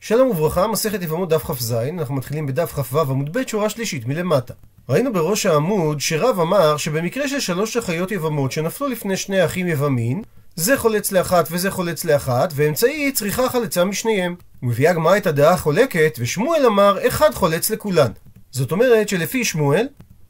שלום וברכה, מסכת יבמות דף כ"ז, אנחנו מתחילים בדף כ"ו עמוד ב', שורה שלישית מלמטה. ראינו בראש העמוד שרב אמר שבמקרה של שלוש אחיות יבמות שנפלו לפני שני אחים יבמין, זה חולץ לאחת וזה חולץ לאחת, ואמצעי צריכה חלצה משניהם. הוא מביא הגמרא את הדעה החולקת, ושמואל אמר אחד חולץ לכולן. זאת אומרת שלפי שמואל,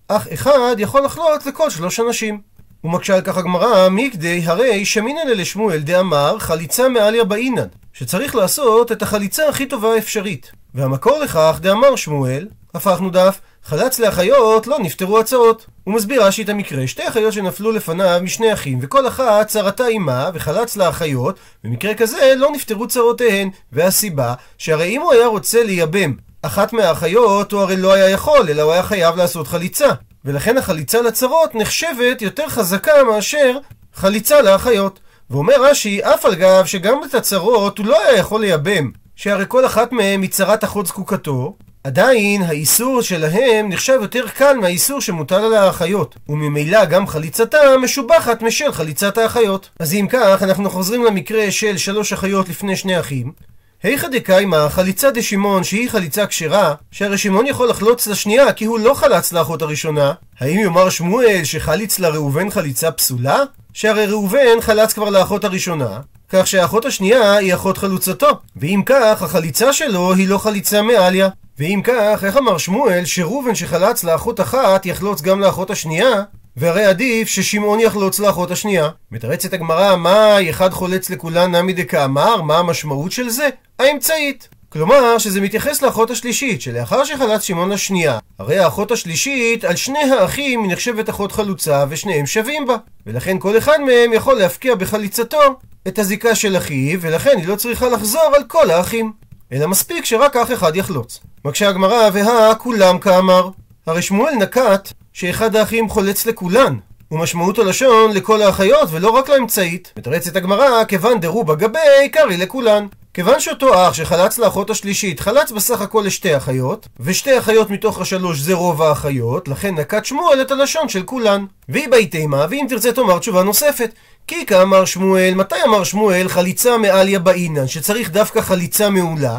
אח אחד יכול לחלוץ לכל שלוש אנשים. ומקשה על כך הגמרא, מכדי הרי שמינן לשמואל דאמר חליצה מעליה באינן, שצריך לעשות את החליצה הכי טובה האפשרית. והמקור לכך דאמר שמואל, הפכנו דף, חלץ לאחיות לא נפטרו הצרות. הוא מסביר רש"י את המקרה, שתי אחיות שנפלו לפניו משני אחים, וכל אחת צרתה עימה, וחלץ לאחיות, במקרה כזה לא נפטרו צרותיהן. והסיבה, שהרי אם הוא היה רוצה לייבם אחת מהאחיות, הוא הרי לא היה יכול, אלא הוא היה חייב לעשות חליצה. ולכן החליצה לצרות נחשבת יותר חזקה מאשר חליצה לאחיות. ואומר רש"י, אף על גב שגם את הצרות הוא לא היה יכול לייבם, שהרי כל אחת מהן היא צרת אחות זקוקתו, עדיין האיסור שלהם נחשב יותר קל מהאיסור שמוטל על האחיות, וממילא גם חליצתה משובחת משל חליצת האחיות. אז אם כך, אנחנו חוזרים למקרה של שלוש אחיות לפני שני אחים, היכא דקיימא חליצה דשמעון שהיא חליצה כשרה, שהרי שמעון יכול לחלוץ לשנייה כי הוא לא חלץ לאחות הראשונה, האם יאמר שמואל שחליץ לראובן חליצה פסולה? שהרי ראובן חלץ כבר לאחות הראשונה, כך שהאחות השנייה היא אחות חלוצתו, ואם כך החליצה שלו היא לא חליצה מעליה. ואם כך, איך אמר שמואל שראובן שחלץ לאחות אחת יחלוץ גם לאחות השנייה? והרי עדיף ששמעון יחלוץ לאחות השנייה. מתרצת הגמרא, מה אחד חולץ לכולן נמי דקאמר? מה המשמעות של זה? האמצעית. כלומר, שזה מתייחס לאחות השלישית, שלאחר שחלץ שמעון לשנייה, הרי האחות השלישית, על שני האחים היא נחשבת אחות חלוצה, ושניהם שווים בה. ולכן כל אחד מהם יכול להפקיע בחליצתו את הזיקה של אחיו, ולכן היא לא צריכה לחזור על כל האחים. אלא מספיק שרק אח אחד יחלוץ. מקשה הגמרא, והא כולם כאמר. הרי שמואל נקט שאחד האחים חולץ לכולן, ומשמעות הלשון לכל האחיות ולא רק לאמצעית. מתרצת הגמרא, כיוון דרובה גבי, עיקרי לכולן. כיוון שאותו אח שחלץ לאחות השלישית חלץ בסך הכל לשתי אחיות, ושתי אחיות מתוך השלוש זה רוב האחיות, לכן נקט שמואל את הלשון של כולן. והיא בהיתמה, ואם תרצה תאמר תשובה נוספת. כי כאמר שמואל, מתי אמר שמואל חליצה מעליה באינן, שצריך דווקא חליצה מעולה?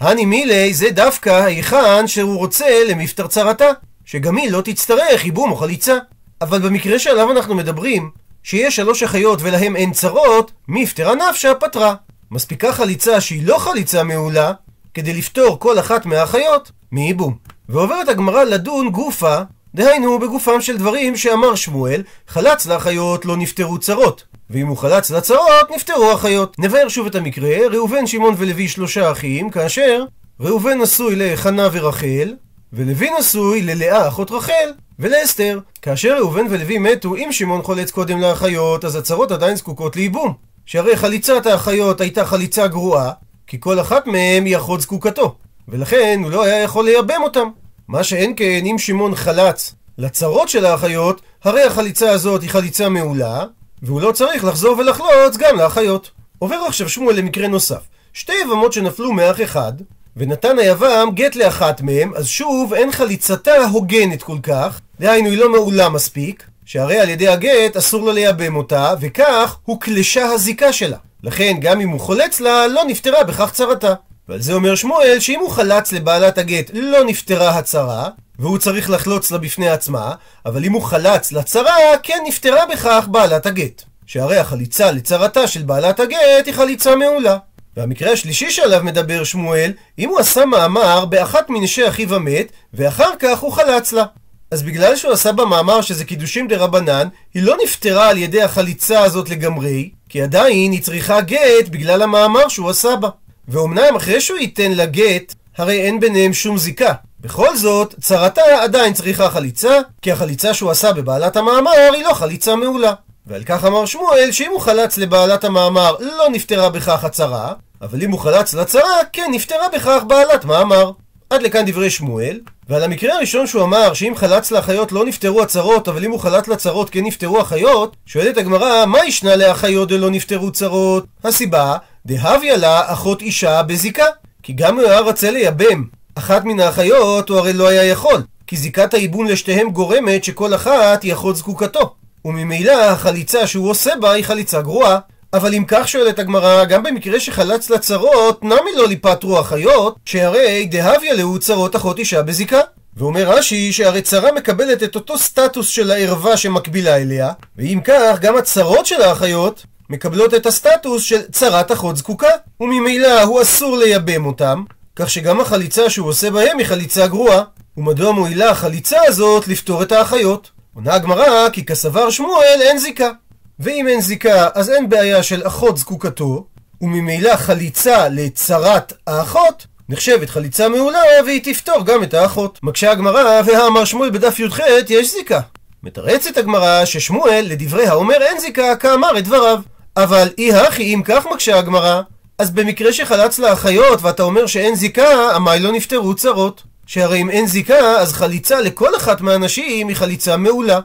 הני מילי זה דווקא היכן שהוא רוצה למפטר צרתה, שגם היא לא תצטרך ייבום או חליצה. אבל במקרה שעליו אנחנו מדברים, שיש שלוש אחיות ולהם אין צרות, מפטרה נפשה פטרה. מספיקה חליצה שהיא לא חליצה מעולה, כדי לפתור כל אחת מהאחיות מייבום. ועוברת הגמרא לדון גופה, דהיינו בגופם של דברים שאמר שמואל, חלץ לאחיות לא נפטרו צרות. ואם הוא חלץ לצרות, נפטרו אחיות. נבהר שוב את המקרה, ראובן, שמעון ולוי שלושה אחים, כאשר ראובן נשוי לחנה ורחל, ולוי נשוי ללאה אחות רחל, ולאסתר. כאשר ראובן ולוי מתו, אם שמעון חולץ קודם לאחיות, אז הצרות עדיין זקוקות לייבום. שהרי חליצת האחיות הייתה חליצה גרועה, כי כל אחת מהן היא אחות זקוקתו, ולכן הוא לא היה יכול לייבם אותם. מה שאין כן, אם שמעון חלץ לצרות של האחיות, הרי החליצה הזאת היא חליצה מעולה, והוא לא צריך לחזור ולחלוץ גם לאחיות. עובר עכשיו שמואל למקרה נוסף. שתי יבמות שנפלו מאח אחד, ונתן היבם גט לאחת מהם, אז שוב אין חליצתה הוגנת כל כך, דהיינו היא לא מעולה מספיק, שהרי על ידי הגט אסור לה לייבם אותה, וכך הוקלשה הזיקה שלה. לכן גם אם הוא חולץ לה, לא נפטרה בכך צרתה. ועל זה אומר שמואל שאם הוא חלץ לבעלת הגט לא נפטרה הצרה, והוא צריך לחלוץ לה בפני עצמה, אבל אם הוא חלץ לצרה, כן נפטרה בכך בעלת הגט. שהרי החליצה לצרתה של בעלת הגט היא חליצה מעולה. והמקרה השלישי שעליו מדבר שמואל, אם הוא עשה מאמר באחת מנשי אחיו המת, ואחר כך הוא חלץ לה. אז בגלל שהוא עשה במאמר שזה קידושים דה רבנן, היא לא נפטרה על ידי החליצה הזאת לגמרי, כי עדיין היא צריכה גט בגלל המאמר שהוא עשה בה. ואומנם אחרי שהוא ייתן לה גט, הרי אין ביניהם שום זיקה. בכל זאת, צרתה עדיין צריכה חליצה, כי החליצה שהוא עשה בבעלת המאמר היא לא חליצה מעולה. ועל כך אמר שמואל שאם הוא חלץ לבעלת המאמר לא נפטרה בכך הצרה, אבל אם הוא חלץ לצרה, כן נפטרה בכך בעלת מאמר. עד לכאן דברי שמואל, ועל המקרה הראשון שהוא אמר שאם חלץ לאחיות לא נפטרו הצרות, אבל אם הוא חלץ לצרות כן נפטרו אחיות, שואלת הגמרא, מה ישנה לאחיות דלא נפטרו צרות? הסיבה, דהביה לה אחות אישה בזיקה. כי גם אם הוא היה רוצה לייבם אחת מן האחיות, הוא הרי לא היה יכול. כי זיקת הייבום לשתיהם גורמת שכל אחת היא אחות זקוקתו. וממילא החליצה שהוא עושה בה היא חליצה גרועה. אבל אם כך שואלת הגמרא, גם במקרה שחלץ לצרות, נמי לא ליפטרו החיות, שהרי דהביה להו צרות אחות אישה בזיקה. ואומר רש"י שהרי צרה מקבלת את אותו סטטוס של הערווה שמקבילה אליה, ואם כך, גם הצרות של האחיות מקבלות את הסטטוס של צרת אחות זקוקה, וממילא הוא אסור לייבם אותם, כך שגם החליצה שהוא עושה בהם היא חליצה גרועה. ומדוע מועילה החליצה הזאת לפתור את האחיות? עונה הגמרא כי כסבר שמואל אין זיקה. ואם אין זיקה, אז אין בעיה של אחות זקוקתו, וממילא חליצה לצרת האחות נחשבת חליצה מעולה והיא תפתור גם את האחות. מקשה הגמרא, והאמר שמואל בדף י"ח יש זיקה. מתרצת הגמרא ששמואל לדברי האומר אין זיקה כאמר את דבריו. אבל אי הכי אם כך מקשה הגמרא, אז במקרה שחלץ לאחיות ואתה אומר שאין זיקה, עמי לא נפטרו צרות. שהרי אם אין זיקה, אז חליצה לכל אחת מהנשים היא חליצה מעולה.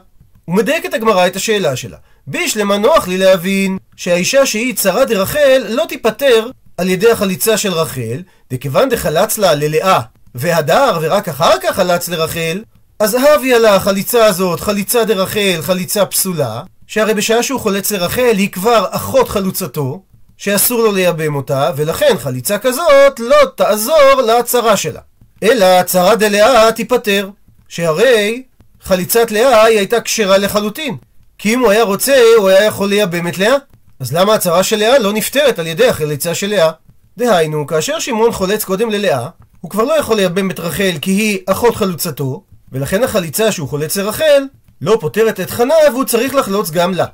ומדייקת הגמרא את השאלה שלה. בישלמה נוח לי להבין שהאישה שהיא צרה דרחל לא תיפטר על ידי החליצה של רחל, דכיוון דחלץ לה ללאה והדר ורק אחר כך חלץ לרחל, אז הביא לה החליצה הזאת חליצה דרחל, חליצה פסולה, שהרי בשעה שהוא חולץ לרחל היא כבר אחות חלוצתו, שאסור לו לייבם אותה, ולכן חליצה כזאת לא תעזור להצהרה שלה. אלא הצהרה דלאה תיפטר, שהרי חליצת לאה היא הייתה כשרה לחלוטין. כי אם הוא היה רוצה, הוא היה יכול לייבם את לאה. אז למה הצהרה של לאה לא נפתרת על ידי החליצה של לאה? דהיינו, כאשר שמעון חולץ קודם ללאה, הוא כבר לא יכול לייבם את רחל כי היא אחות חלוצתו, ולכן החליצה שהוא חולץ לרחל לא פותרת את חנה והוא צריך לחלוץ גם לה.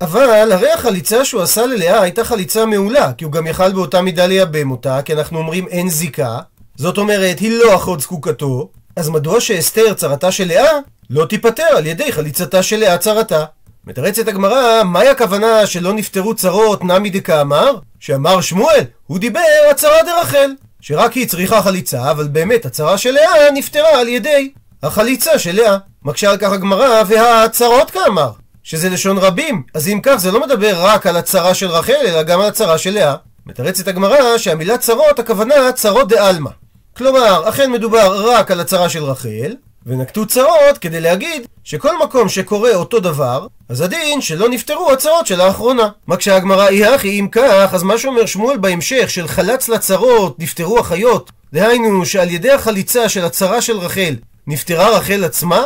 אבל הרי החליצה שהוא עשה ללאה הייתה חליצה מעולה, כי הוא גם יכל באותה מידה לייבם אותה, כי אנחנו אומרים אין זיקה, זאת אומרת היא לא אחות זקוקתו, אז מדוע שאסתר צרתה של לאה לא תיפטר על ידי חליצתה של לאה צרתה? מתרצת הגמרא, מהי הכוונה שלא נפטרו צרות נמי דקאמר? שאמר שמואל, הוא דיבר הצרה דרחל, שרק היא צריכה חליצה, אבל באמת הצרה של לאה נפטרה על ידי החליצה של לאה. מקשה על כך הגמרא, והצרות כאמר, שזה לשון רבים, אז אם כך זה לא מדבר רק על הצרה של רחל, אלא גם על הצרה של לאה. מתרצת הגמרא שהמילה צרות הכוונה צרות דעלמא. כלומר, אכן מדובר רק על הצרה של רחל, ונקטו צרות כדי להגיד שכל מקום שקורה אותו דבר, אז הדין שלא נפטרו הצרות של האחרונה. מה כשהגמרא היא הכי אם כך, אז מה שאומר שמואל בהמשך של חלץ לצרות, נפטרו החיות, דהיינו שעל ידי החליצה של הצרה של רחל, נפטרה רחל עצמה?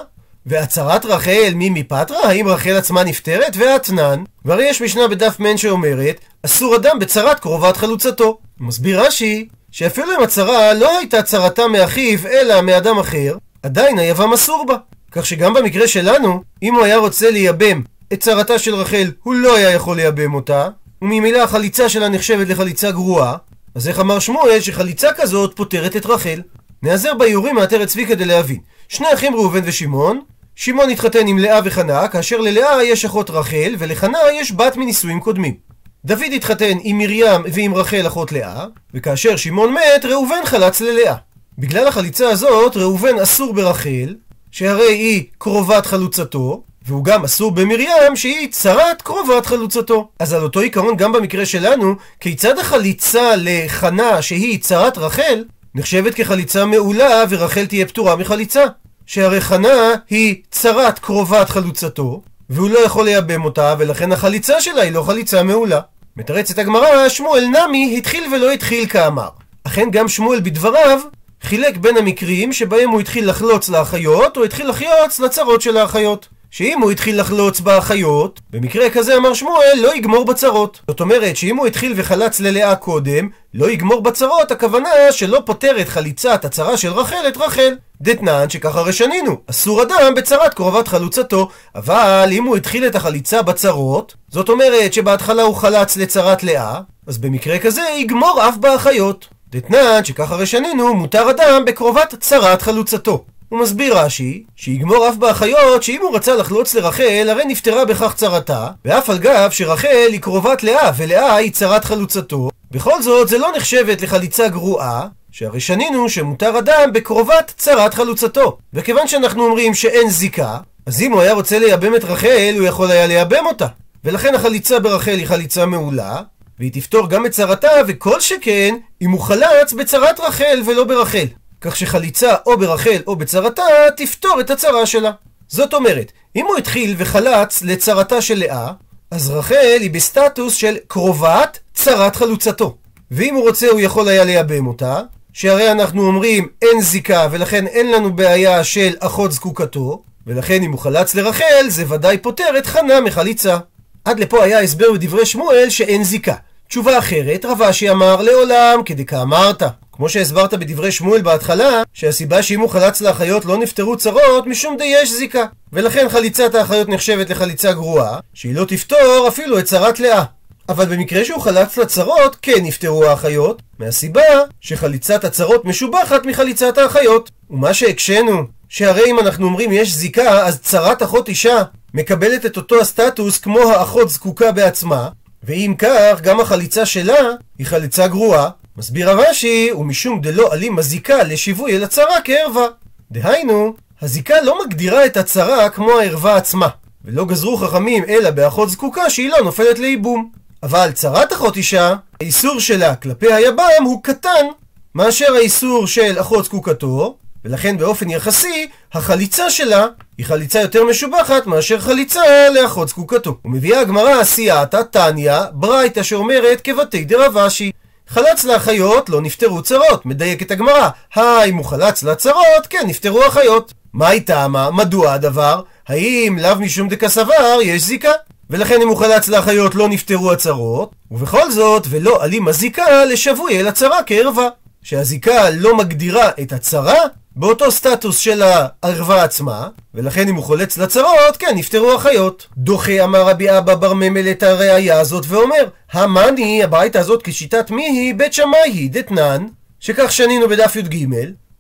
והצהרת רחל מי מפטרה? האם רחל עצמה נפטרת? ואתנן, והרי יש משנה בדף מן שאומרת, אסור אדם בצרת קרובת חלוצתו. מסביר רש"י, שאפילו אם הצרה לא הייתה צרתה מאחיו, אלא מאדם אחר, עדיין היבם אסור בה. כך שגם במקרה שלנו, אם הוא היה רוצה לייבם את צרתה של רחל, הוא לא היה יכול לייבם אותה, וממילא החליצה שלה נחשבת לחליצה גרועה, אז איך אמר שמואל שחליצה כזאת פותרת את רחל? נעזר באיורים מעטרת צבי כדי להבין. שני אחים ראובן ושמעון, שמעון התחתן עם לאה וחנה, כאשר ללאה יש אחות רחל, ולחנה יש בת מנישואים קודמים. דוד התחתן עם מרים ועם רחל אחות לאה, וכאשר שמעון מת, ראובן חלץ ללאה. בגלל החליצה הזאת, ראובן אסור ברחל, שהרי היא קרובת חלוצתו, והוא גם אסור במרים שהיא צרת קרובת חלוצתו. אז על אותו עיקרון גם במקרה שלנו, כיצד החליצה לחנה שהיא צרת רחל, נחשבת כחליצה מעולה ורחל תהיה פטורה מחליצה. שהרי חנה היא צרת קרובת חלוצתו, והוא לא יכול לייבם אותה, ולכן החליצה שלה היא לא חליצה מעולה. מתרצת הגמרא, שמואל נמי התחיל ולא התחיל כאמר. אכן גם שמואל בדבריו חילק בין המקרים שבהם הוא התחיל לחלוץ לאחיות, או התחיל לחלוץ לצרות של האחיות. שאם הוא התחיל לחלוץ באחיות, במקרה כזה אמר שמואל, לא יגמור בצרות. זאת אומרת שאם הוא התחיל וחלץ ללאה קודם, לא יגמור בצרות, הכוונה שלא פותר את חליצת הצרה של רחל את רחל. דתנן שככה הרי שנינו, אסור אדם בצרת קרובת חלוצתו, אבל אם הוא התחיל את החליצה בצרות, זאת אומרת שבהתחלה הוא חלץ לצרת לאה, אז במקרה כזה יגמור אף באחיות. דתנן שככה הרי שנינו, מותר אדם בקרובת צרת חלוצתו. הוא מסביר רש"י, שיגמור אף באחיות שאם הוא רצה לחלוץ לרחל, הרי נפטרה בכך צרתה, ואף על גב שרחל היא קרובת לאה, ולאה היא צרת חלוצתו, בכל זאת זה לא נחשבת לחליצה גרועה, שהרי שנינו שמותר אדם בקרובת צרת חלוצתו. וכיוון שאנחנו אומרים שאין זיקה, אז אם הוא היה רוצה לייבם את רחל, הוא יכול היה לייבם אותה. ולכן החליצה ברחל היא חליצה מעולה, והיא תפתור גם את צרתה, וכל שכן אם הוא חלץ בצרת רחל ולא ברחל. כך שחליצה או ברחל או בצרתה תפתור את הצרה שלה. זאת אומרת, אם הוא התחיל וחלץ לצרתה של לאה, אז רחל היא בסטטוס של קרובת צרת חלוצתו. ואם הוא רוצה הוא יכול היה לייבם אותה, שהרי אנחנו אומרים אין זיקה ולכן אין לנו בעיה של אחות זקוקתו, ולכן אם הוא חלץ לרחל זה ודאי פותר את חנה מחליצה. עד לפה היה הסבר בדברי שמואל שאין זיקה. תשובה אחרת, רב אשי אמר לעולם כדכאמרת. כמו שהסברת בדברי שמואל בהתחלה, שהסיבה שאם הוא חלץ לאחיות לא נפטרו צרות, משום די יש זיקה. ולכן חליצת האחיות נחשבת לחליצה גרועה, שהיא לא תפתור אפילו את צרת לאה. אבל במקרה שהוא חלץ לצרות, כן נפטרו האחיות, מהסיבה שחליצת הצרות משובחת מחליצת האחיות. ומה שהקשינו, שהרי אם אנחנו אומרים יש זיקה, אז צרת אחות אישה מקבלת את אותו הסטטוס כמו האחות זקוקה בעצמה, ואם כך, גם החליצה שלה היא חליצה גרועה. מסביר הרש"י, ומשום דלא עלים הזיקה לשיווי אל הצרה כערווה. דהיינו, הזיקה לא מגדירה את הצרה כמו הערווה עצמה, ולא גזרו חכמים אלא באחות זקוקה שהיא לא נופלת לייבום. אבל צרת אחות אישה, האיסור שלה כלפי היבם הוא קטן מאשר האיסור של אחות זקוקתו, ולכן באופן יחסי, החליצה שלה היא חליצה יותר משובחת מאשר חליצה לאחות זקוקתו. ומביאה הגמרא סייעתא תניא, ברייתא שאומרת כבתי דרבשי. חלץ לאחיות לא נפטרו צרות, מדייקת הגמרא. היי, אם הוא חלץ לצרות, כן, נפטרו אחיות. מה היא טעמה? מדוע הדבר? האם לאו משום דקסבר יש זיקה? ולכן אם הוא חלץ לאחיות לא נפטרו הצרות, ובכל זאת, ולא עלים הזיקה לשבוי אל הצרה כערווה. שהזיקה לא מגדירה את הצרה באותו סטטוס של הערווה עצמה, ולכן אם הוא חולץ לצרות, כן, נפטרו החיות. דוחה אמר רבי אבא בר ממל את הראייה הזאת ואומר, המאני, הביתה הזאת כשיטת מי היא? בית שמאי היא דתנן, שכך שנינו בדף י"ג,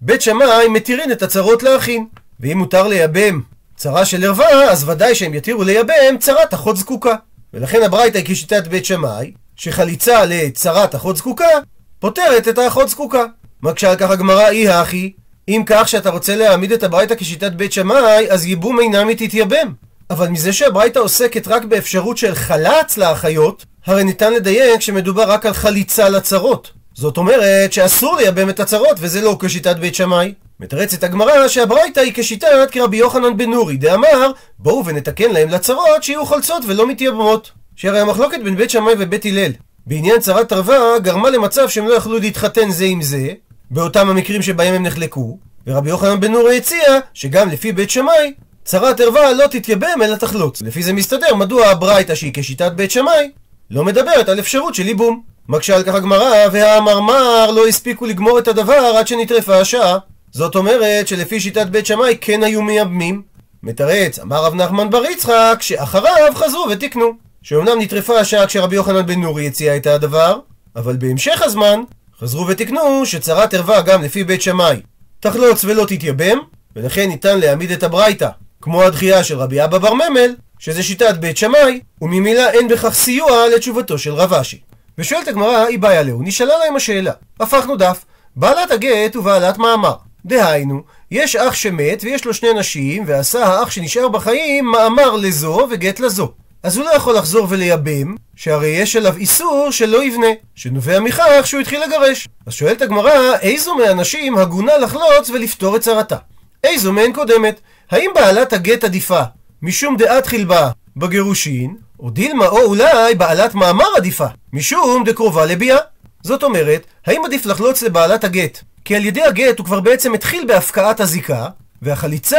בית שמאי מתירין את הצרות לאחים. ואם מותר לייבם צרה של ערווה, אז ודאי שהם יתירו לייבם צרת אחות זקוקה. ולכן הברייתא היא כשיטת בית שמאי, שחליצה לצרת אחות זקוקה, פותרת את האחות זקוקה. מקשה על כך הגמרא אי הכי, אם כך שאתה רוצה להעמיד את הברייתא כשיטת בית שמאי, אז ייבום אינם תתייבם. אבל מזה שהברייתא עוסקת רק באפשרות של חלץ לאחיות, הרי ניתן לדייק שמדובר רק על חליצה לצרות. זאת אומרת שאסור לייבם את הצרות, וזה לא כשיטת בית שמאי. מתרצת הגמרא שהברייתא היא כשיטת כרבי יוחנן בן נורי, דאמר בואו ונתקן להם לצרות שיהיו חולצות ולא מתייבמות. שהרי המחלוקת בין בית שמאי ובית הלל בעניין צרת ערווה גרמה למצב שהם לא יכלו להתחתן זה עם זה, באותם המקרים שבהם הם נחלקו, ורבי יוחנן בן נורי הציע שגם לפי בית שמאי, צרת ערווה לא תתייבם אלא תחלוץ. לפי זה מסתדר מדוע הברייתא שהיא כשיטת בית שמאי, לא מדברת על אפשרות של ייבום. מקשה על כך הגמרא, והמרמר לא הספיקו לגמור את הדבר עד שנטרפה השעה. זאת אומרת שלפי שיטת בית שמאי כן היו מייבמים. מתרץ, אמר רב נחמן בר יצחק, שאחריו חזרו ותיקנו. שאומנם נטרפה השעה כשרבי יוחנן בן נורי הציע את הדבר, אבל בהמשך הזמן חזרו ותיקנו שצרת ערווה גם לפי בית שמאי תחלוץ ולא תתייבם, ולכן ניתן להעמיד את הברייתא, כמו הדחייה של רבי אבא בר ממל, שזה שיטת בית שמאי, וממילא אין בכך סיוע לתשובתו של רב אשי. ושואלת הגמרא, היא בעיה להו, נשאלה להם השאלה. הפכנו דף, בעלת הגט ובעלת מאמר. דהיינו, יש אח שמת ויש לו שני נשים, ועשה האח שנשאר בחיים מאמר לזו וגט לזו. אז הוא לא יכול לחזור ולייבם, שהרי יש עליו איסור שלא יבנה, שנובע מכך שהוא התחיל לגרש. אז שואלת הגמרא, איזו מהנשים הגונה לחלוץ ולפתור את צרתה? איזו מהן קודמת? האם בעלת הגט עדיפה משום דעת חילבה בגירושין, או דילמה או אולי בעלת מאמר עדיפה משום דקרובה לביאה? זאת אומרת, האם עדיף לחלוץ לבעלת הגט? כי על ידי הגט הוא כבר בעצם התחיל בהפקעת הזיקה, והחליצה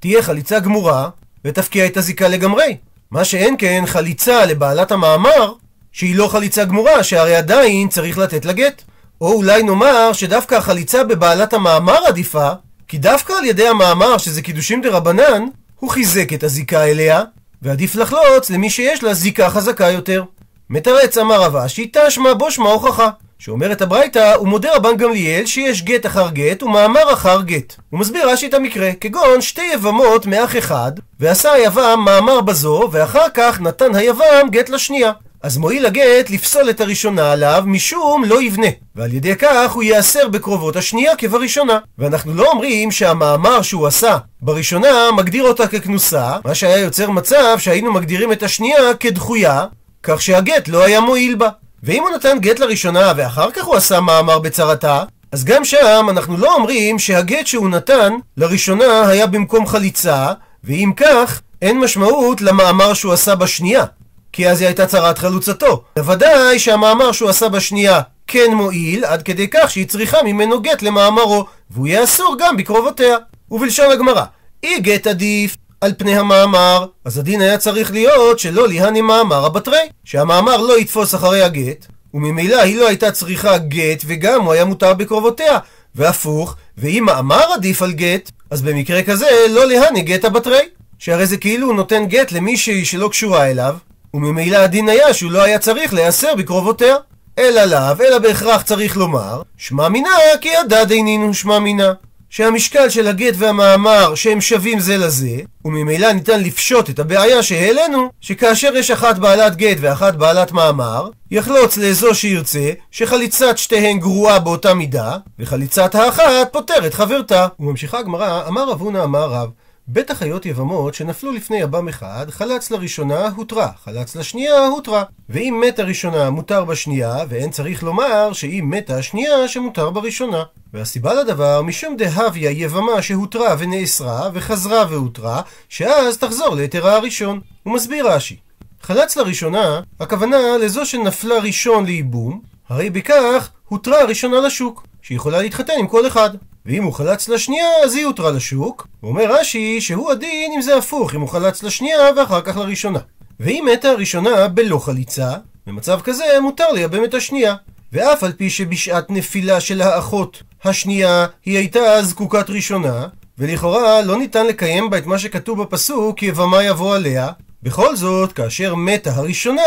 תהיה חליצה גמורה, ותפקיע את הזיקה לגמרי. מה שאין כן חליצה לבעלת המאמר, שהיא לא חליצה גמורה, שהרי עדיין צריך לתת לה גט. או אולי נאמר שדווקא החליצה בבעלת המאמר עדיפה, כי דווקא על ידי המאמר, שזה קידושים דה רבנן, הוא חיזק את הזיקה אליה, ועדיף לחלוץ למי שיש לה זיקה חזקה יותר. מתרץ אמר רב אשי, תשמע בו שמע הוכחה. שאומרת הברייתא, הוא מודה רבן גמליאל שיש גט אחר גט ומאמר אחר גט. הוא מסביר רש"י את המקרה, כגון שתי יבמות מאח אחד, ועשה היבם מאמר בזו, ואחר כך נתן היבם גט לשנייה. אז מועיל הגט לפסול את הראשונה עליו משום לא יבנה, ועל ידי כך הוא ייאסר בקרובות השנייה כבראשונה. ואנחנו לא אומרים שהמאמר שהוא עשה בראשונה מגדיר אותה ככנוסה, מה שהיה יוצר מצב שהיינו מגדירים את השנייה כדחויה, כך שהגט לא היה מועיל בה. ואם הוא נתן גט לראשונה ואחר כך הוא עשה מאמר בצרתה, אז גם שם אנחנו לא אומרים שהגט שהוא נתן לראשונה היה במקום חליצה, ואם כך, אין משמעות למאמר שהוא עשה בשנייה. כי אז היא הייתה צרת חלוצתו. בוודאי שהמאמר שהוא עשה בשנייה כן מועיל, עד כדי כך שהיא צריכה ממנו גט למאמרו, והוא יהיה אסור גם בקרובותיה. ובלשון הגמרא, אי גט עדיף על פני המאמר, אז הדין היה צריך להיות שלא ליהני מאמר הבתרי, שהמאמר לא יתפוס אחרי הגט, וממילא היא לא הייתה צריכה גט, וגם הוא היה מותר בקרובותיה. והפוך, ואם מאמר עדיף על גט, אז במקרה כזה לא להני גט הבתרי. שהרי זה כאילו הוא נותן גט למישהי שלא קשורה אליו, וממילא הדין היה שהוא לא היה צריך להיאסר בקרובותיה. אלא לאו, אלא בהכרח צריך לומר, שמע מינה כי ידע דינינו שמע מינה. שהמשקל של הגט והמאמר שהם שווים זה לזה, וממילא ניתן לפשוט את הבעיה שהעלינו, שכאשר יש אחת בעלת גט ואחת בעלת מאמר, יחלוץ לאזו שירצה, שחליצת שתיהן גרועה באותה מידה, וחליצת האחת פותרת חברתה. וממשיכה הגמרא, אמר רב הונא אמר רב, בית החיות יבמות שנפלו לפני יבם אחד, חלץ לראשונה הותרה, חלץ לשנייה הותרה. ואם מתה ראשונה מותר בשנייה, ואין צריך לומר שאם מתה השנייה שמותר בראשונה. והסיבה לדבר, משום דהביה יבמה שהותרה ונאסרה, וחזרה והותרה, שאז תחזור ליתרה הראשון. הוא מסביר רש"י. חלץ לראשונה, הכוונה לזו שנפלה ראשון לייבום, הרי בכך הותרה הראשונה לשוק, שיכולה להתחתן עם כל אחד. ואם הוא חלץ לשנייה, אז היא הותרה לשוק. אומר רש"י שהוא הדין אם זה הפוך, אם הוא חלץ לשנייה ואחר כך לראשונה. ואם מתה הראשונה בלא חליצה, במצב כזה מותר לייבם את השנייה. ואף על פי שבשעת נפילה של האחות השנייה היא הייתה זקוקת ראשונה, ולכאורה לא ניתן לקיים בה את מה שכתוב בפסוק יבמה יבוא עליה, בכל זאת, כאשר מתה הראשונה,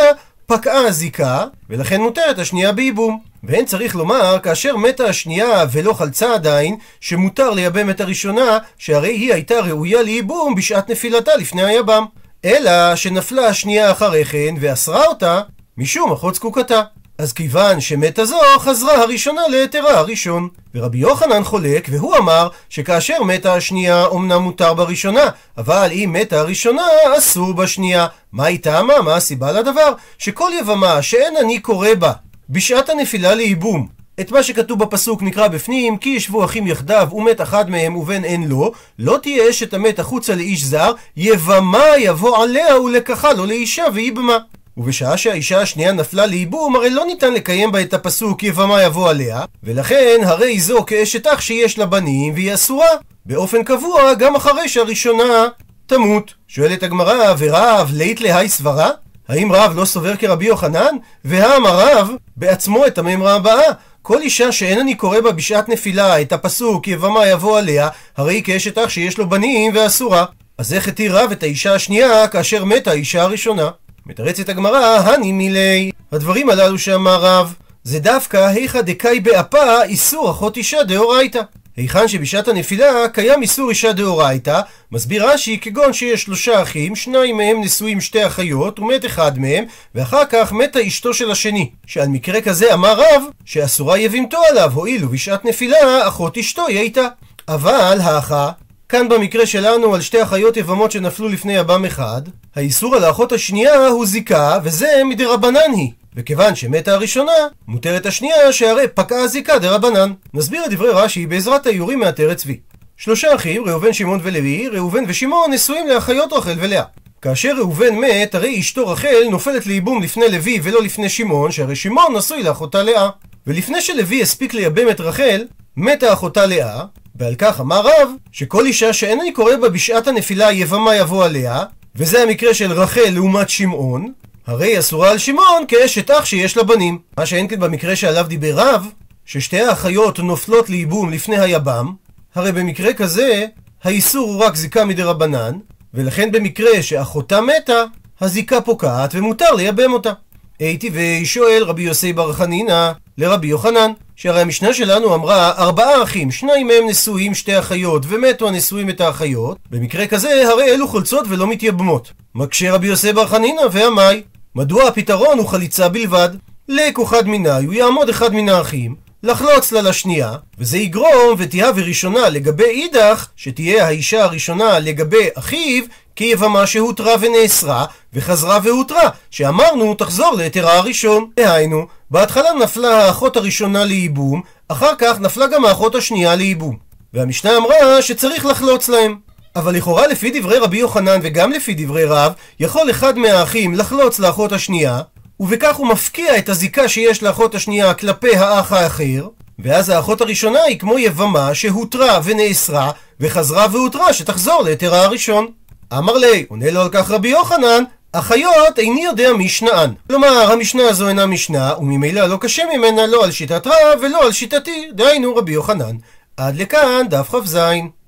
פקעה הזיקה, ולכן מותרת השנייה בייבום. ואין צריך לומר, כאשר מתה השנייה ולא חלצה עדיין, שמותר לייבם את הראשונה, שהרי היא הייתה ראויה לייבום בשעת נפילתה לפני היבם. אלא שנפלה השנייה אחרי כן, ואסרה אותה, משום אחות זקוקתה. אז כיוון שמתה זו, חזרה הראשונה ליתרה הראשון. ורבי יוחנן חולק, והוא אמר שכאשר מתה השנייה, אמנם מותר בראשונה, אבל אם מתה הראשונה, אסור בשנייה. מה היא טעמה? מה הסיבה לדבר? שכל יבמה שאין אני קורא בה בשעת הנפילה לייבום, את מה שכתוב בפסוק נקרא בפנים, כי ישבו אחים יחדיו ומת אחד מהם ובן אין לו, לא תהיה אשת המת החוצה לאיש זר, יבמה יבוא עליה ולקחה לו לאישה ויבמה. ובשעה שהאישה השנייה נפלה לייבום, הרי לא ניתן לקיים בה את הפסוק יבמה יבוא עליה, ולכן הרי זו כאשת אח שיש לה בנים, והיא אסורה, באופן קבוע גם אחרי שהראשונה תמות. שואלת הגמרא, ורב לית להי סברה? האם רב לא סובר כרבי יוחנן? והאמר רב בעצמו את הממרה הבאה כל אישה שאין אני קורא בה בשעת נפילה את הפסוק יבמה יבוא עליה, הרי היא כאשת אח שיש לו בנים ואסורה. אז איך התיר רב את האישה השנייה כאשר מתה האישה הראשונה? מתרצת הגמרא, הני מילי. הדברים הללו שאמר רב, זה דווקא היכא דקאי באפה איסור אחות אישה דאורייתא. היכן שבשעת הנפילה קיים איסור אישה דאורייתא, מסביר רש"י כגון שיש שלושה אחים, שניים מהם נשואים שתי אחיות, ומת אחד מהם, ואחר כך מתה אשתו של השני. שעל מקרה כזה אמר רב, שאסורה יבימתו עליו, הואיל ובשעת נפילה אחות אשתו היא הייתה. אבל האחה, כאן במקרה שלנו על שתי אחיות יבמות שנפלו לפני יבם אחד, האיסור על האחות השנייה הוא זיקה, וזה מדרבנן היא. וכיוון שמתה הראשונה, מותרת השנייה שהרי פקעה הזיקה דרבנן. נסביר את דברי רש"י בעזרת האיורים מעטרת צבי. שלושה אחים, ראובן, שמעון ולוי, ראובן ושמעון נשואים לאחיות רחל ולאה. כאשר ראובן מת, הרי אשתו רחל נופלת לייבום לפני לוי ולא לפני שמעון, שהרי שמעון נשוי לאחותה לאה. ולפני שלוי הספיק לייבם את רחל, מתה אחותה לאה, ועל כך אמר רב, שכל אישה שאינני קורא בה בשעת הנפילה יבמה יבוא עליה, וזה המקרה של רחל לעומת שמעון, הרי אסורה על שמעון כאשת אח שיש לה בנים. מה שאין כן במקרה שעליו דיבר רב, ששתי האחיות נופלות לייבום לפני היבם, הרי במקרה כזה, האיסור הוא רק זיקה מדרבנן, ולכן במקרה שאחותה מתה, הזיקה פוקעת ומותר לייבם אותה. הייתי ושואל רבי יוסי בר חנינא לרבי יוחנן, שהרי המשנה שלנו אמרה ארבעה אחים, שניים מהם נשואים שתי אחיות, ומתו הנשואים את האחיות, במקרה כזה הרי אלו חולצות ולא מתייבמות. מקשה רבי יוסי בר חנינא ועמי, מדוע הפתרון הוא חליצה בלבד? לק אחד מיני, הוא יעמוד אחד מן האחים, לחלוץ לה לשנייה, וזה יגרום ותהיה וראשונה לגבי אידך, שתהיה האישה הראשונה לגבי אחיו, כיבמה שהותרה ונאסרה, וחזרה והותרה, שאמרנו תחזור להיתרה הראשון. דהיינו, בהתחלה נפלה האחות הראשונה לייבום, אחר כך נפלה גם האחות השנייה לייבום. והמשנה אמרה שצריך לחלוץ להם. אבל לכאורה לפי דברי רבי יוחנן וגם לפי דברי רב, יכול אחד מהאחים לחלוץ לאחות השנייה, ובכך הוא מפקיע את הזיקה שיש לאחות השנייה כלפי האח האחר, ואז האחות הראשונה היא כמו יבמה שהותרה ונאסרה, וחזרה והותרה שתחזור להיתרה הראשון. אמר לי, עונה לו על כך רבי יוחנן, החיות איני יודע משנאן. כלומר, המשנה הזו אינה משנה, וממילא לא קשה ממנה לא על שיטת רב ולא על שיטתי, דהיינו רבי יוחנן. עד לכאן דף כ"ז.